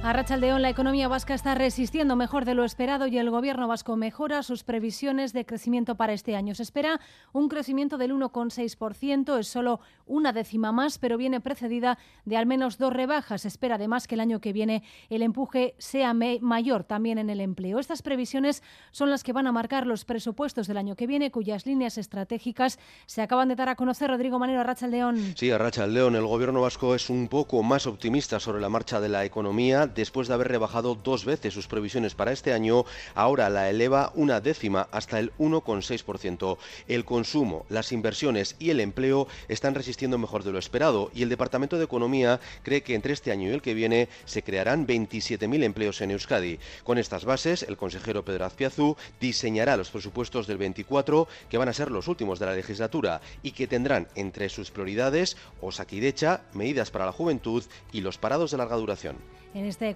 A Rachaldeón, la economía vasca está resistiendo mejor de lo esperado y el gobierno vasco mejora sus previsiones de crecimiento para este año. Se espera un crecimiento del 1,6%, es solo una décima más, pero viene precedida de al menos dos rebajas. Se espera además que el año que viene el empuje sea mayor también en el empleo. Estas previsiones son las que van a marcar los presupuestos del año que viene, cuyas líneas estratégicas se acaban de dar a conocer. Rodrigo Manero, a Rachaldeón. Sí, a Rachaldeón, el gobierno vasco es un poco más optimista sobre la marcha de la economía después de haber rebajado dos veces sus previsiones para este año, ahora la eleva una décima hasta el 1,6%. El consumo, las inversiones y el empleo están resistiendo mejor de lo esperado y el Departamento de Economía cree que entre este año y el que viene se crearán 27.000 empleos en Euskadi. Con estas bases, el consejero Pedro Azpiazu diseñará los presupuestos del 24 que van a ser los últimos de la legislatura y que tendrán entre sus prioridades Osakidecha, medidas para la juventud y los parados de larga duración.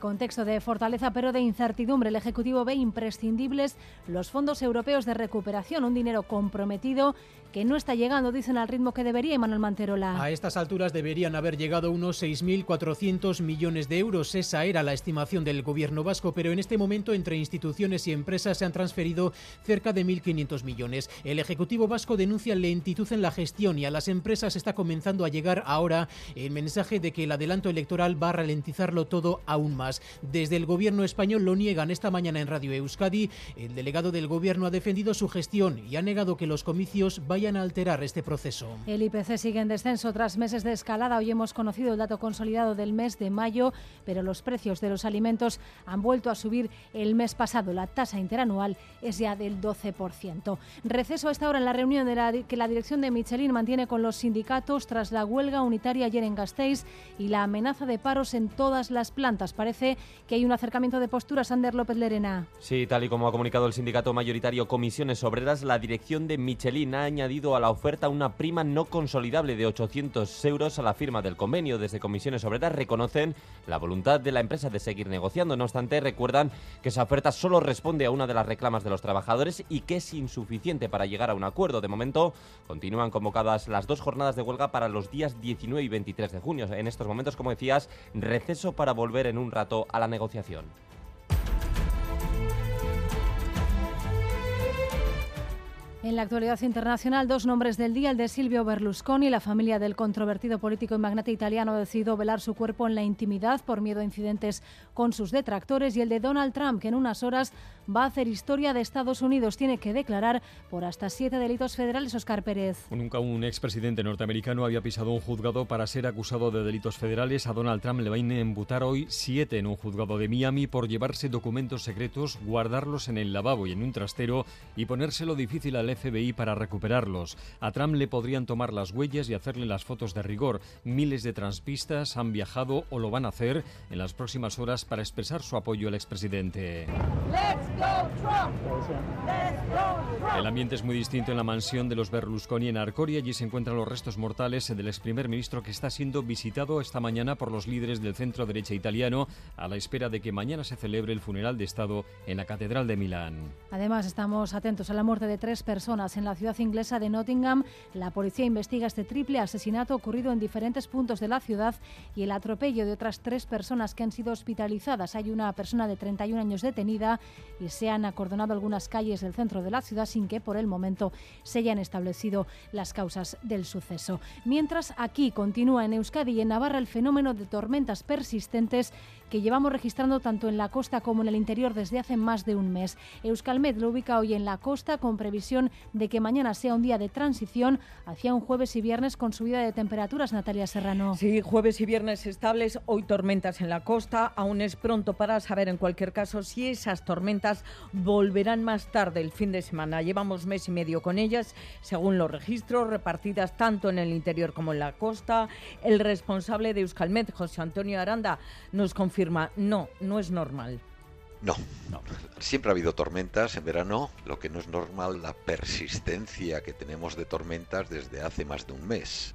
Contexto de fortaleza pero de incertidumbre, el Ejecutivo ve imprescindibles los fondos europeos de recuperación, un dinero comprometido que no está llegando, dicen, al ritmo que debería, Manuel Manterola. A estas alturas deberían haber llegado unos 6.400 millones de euros. Esa era la estimación del gobierno vasco, pero en este momento entre instituciones y empresas se han transferido cerca de 1.500 millones. El Ejecutivo vasco denuncia lentitud en la gestión y a las empresas está comenzando a llegar ahora el mensaje de que el adelanto electoral va a ralentizarlo todo aún más. Desde el gobierno español lo niegan esta mañana en Radio Euskadi. El delegado del gobierno ha defendido su gestión y ha negado que los comicios vayan a alterar este proceso. El IPC sigue en descenso tras meses de escalada. Hoy hemos conocido el dato consolidado del mes de mayo, pero los precios de los alimentos han vuelto a subir el mes pasado. La tasa interanual es ya del 12%. Receso a esta hora en la reunión de la, que la dirección de Michelin mantiene con los sindicatos tras la huelga unitaria ayer en Gasteiz y la amenaza de paros en todas las plantas. Parece que hay un acercamiento de posturas. Ander López Lerena. Sí, tal y como ha comunicado el sindicato mayoritario Comisiones Obreras, la dirección de Michelin ha añadido a la oferta una prima no consolidable de 800 euros a la firma del convenio. Desde Comisiones Obreras reconocen la voluntad de la empresa de seguir negociando. No obstante, recuerdan que esa oferta solo responde a una de las reclamas de los trabajadores y que es insuficiente para llegar a un acuerdo. De momento, continúan convocadas las dos jornadas de huelga para los días 19 y 23 de junio. En estos momentos, como decías, receso para volver en un rato a la negociación. En la actualidad internacional, dos nombres del día, el de Silvio Berlusconi. La familia del controvertido político y magnate italiano ha decidido velar su cuerpo en la intimidad por miedo a incidentes con sus detractores. Y el de Donald Trump, que en unas horas va a hacer historia de Estados Unidos. Tiene que declarar por hasta siete delitos federales. Oscar Pérez. Nunca un expresidente norteamericano había pisado un juzgado para ser acusado de delitos federales. A Donald Trump le va a imputar hoy siete en un juzgado de Miami por llevarse documentos secretos, guardarlos en el lavabo y en un trastero y ponérselo difícil al FBI para recuperarlos. A Trump le podrían tomar las huellas y hacerle las fotos de rigor. Miles de transpistas han viajado o lo van a hacer en las próximas horas para expresar su apoyo al expresidente. El ambiente es muy distinto en la mansión de los Berlusconi en Arcoria. Allí se encuentran los restos mortales del ex primer ministro que está siendo visitado esta mañana por los líderes del centro derecha italiano a la espera de que mañana se celebre el funeral de Estado en la Catedral de Milán. Además, estamos atentos a la muerte de tres personas en la ciudad inglesa de Nottingham. La policía investiga este triple asesinato ocurrido en diferentes puntos de la ciudad y el atropello de otras tres personas que han sido hospitalizadas. Hay una persona de 31 años detenida y se han acordonado algunas calles del centro de la ciudad sin que por el momento se hayan establecido las causas del suceso. Mientras aquí continúa en Euskadi y en Navarra el fenómeno de tormentas persistentes que llevamos registrando tanto en la costa como en el interior desde hace más de un mes. Euskalmet lo ubica hoy en la costa con previsión de que mañana sea un día de transición hacia un jueves y viernes con subida de temperaturas, Natalia Serrano. Sí, jueves y viernes estables, hoy tormentas en la costa, aún es pronto para saber en cualquier caso si esas tormentas volverán más tarde el fin de semana. Llevamos mes y medio con ellas, según los registros, repartidas tanto en el interior como en la costa. El responsable de Euskalmet, José Antonio Aranda, nos confirma no, no es normal. No, no, siempre ha habido tormentas en verano, lo que no es normal la persistencia que tenemos de tormentas desde hace más de un mes.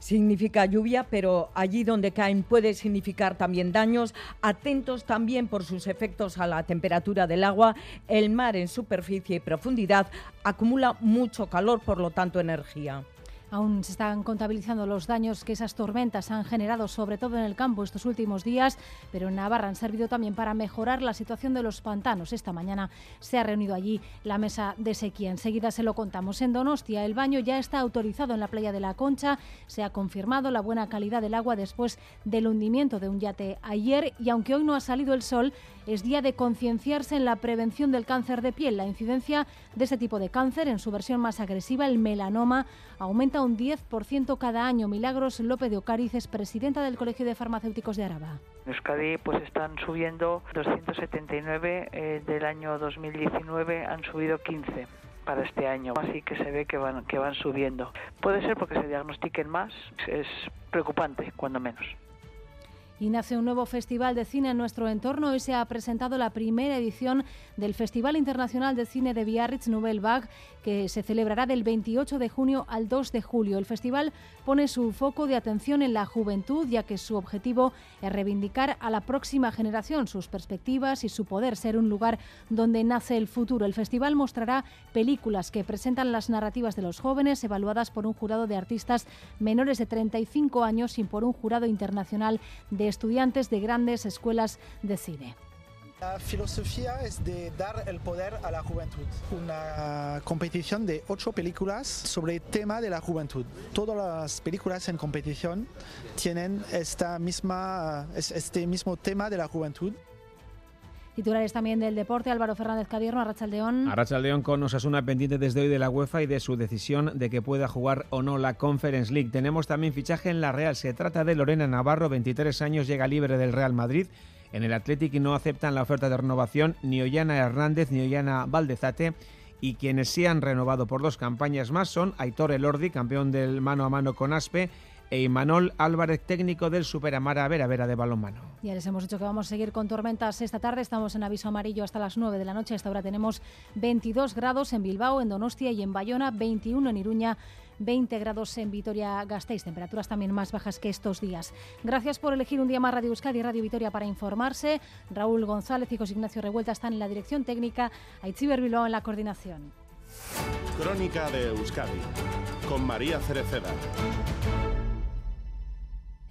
significa lluvia, pero allí donde caen puede significar también daños. Atentos también por sus efectos a la temperatura del agua. El mar en superficie y profundidad acumula mucho calor, por lo tanto energía. Aún se están contabilizando los daños que esas tormentas han generado, sobre todo en el campo, estos últimos días, pero en Navarra han servido también para mejorar la situación de los pantanos. Esta mañana se ha reunido allí la mesa de sequía. Enseguida se lo contamos. En Donostia, el baño ya está autorizado en la playa de la Concha. Se ha confirmado la buena calidad del agua después del hundimiento de un yate ayer y aunque hoy no ha salido el sol, es día de concienciarse en la prevención del cáncer de piel. La incidencia de este tipo de cáncer, en su versión más agresiva, el melanoma, aumenta un 10% cada año. Milagros López de Ocariz es presidenta del Colegio de Farmacéuticos de Araba. En Euskadi pues están subiendo 279 eh, del año 2019 han subido 15 para este año, así que se ve que van que van subiendo. Puede ser porque se diagnostiquen más, es preocupante cuando menos y nace un nuevo festival de cine en nuestro entorno. Hoy se ha presentado la primera edición del Festival Internacional de Cine de Biarritz Nouvelle Vague, que se celebrará del 28 de junio al 2 de julio. El festival pone su foco de atención en la juventud, ya que su objetivo es reivindicar a la próxima generación sus perspectivas y su poder ser un lugar donde nace el futuro. El festival mostrará películas que presentan las narrativas de los jóvenes, evaluadas por un jurado de artistas menores de 35 años y por un jurado internacional de estudiantes de grandes escuelas de cine. La filosofía es de dar el poder a la juventud. Una competición de ocho películas sobre el tema de la juventud. Todas las películas en competición tienen esta misma, este mismo tema de la juventud. Titulares también del deporte, Álvaro Fernández Cadierno, Arrachaldeón. Arrachaldeón con Osasuna pendiente desde hoy de la UEFA y de su decisión de que pueda jugar o no la Conference League. Tenemos también fichaje en la Real. Se trata de Lorena Navarro, 23 años, llega libre del Real Madrid. En el Athletic no aceptan la oferta de renovación ni Ollana Hernández ni Ollana Valdezate y quienes sí han renovado por dos campañas más son Aitor Elordi, campeón del mano a mano con Aspe, e Imanol Álvarez, técnico del Superamara Vera Vera de balonmano. Ya les hemos dicho que vamos a seguir con tormentas esta tarde. Estamos en aviso amarillo hasta las 9 de la noche. Hasta ahora tenemos 22 grados en Bilbao, en Donostia y en Bayona, 21 en Iruña. 20 grados en Vitoria-Gasteiz, temperaturas también más bajas que estos días. Gracias por elegir un día más Radio Euskadi y Radio Vitoria para informarse. Raúl González y José Ignacio Revuelta están en la dirección técnica, Aitziber Bilbao en la coordinación. Crónica de Euskadi con María Cereceda.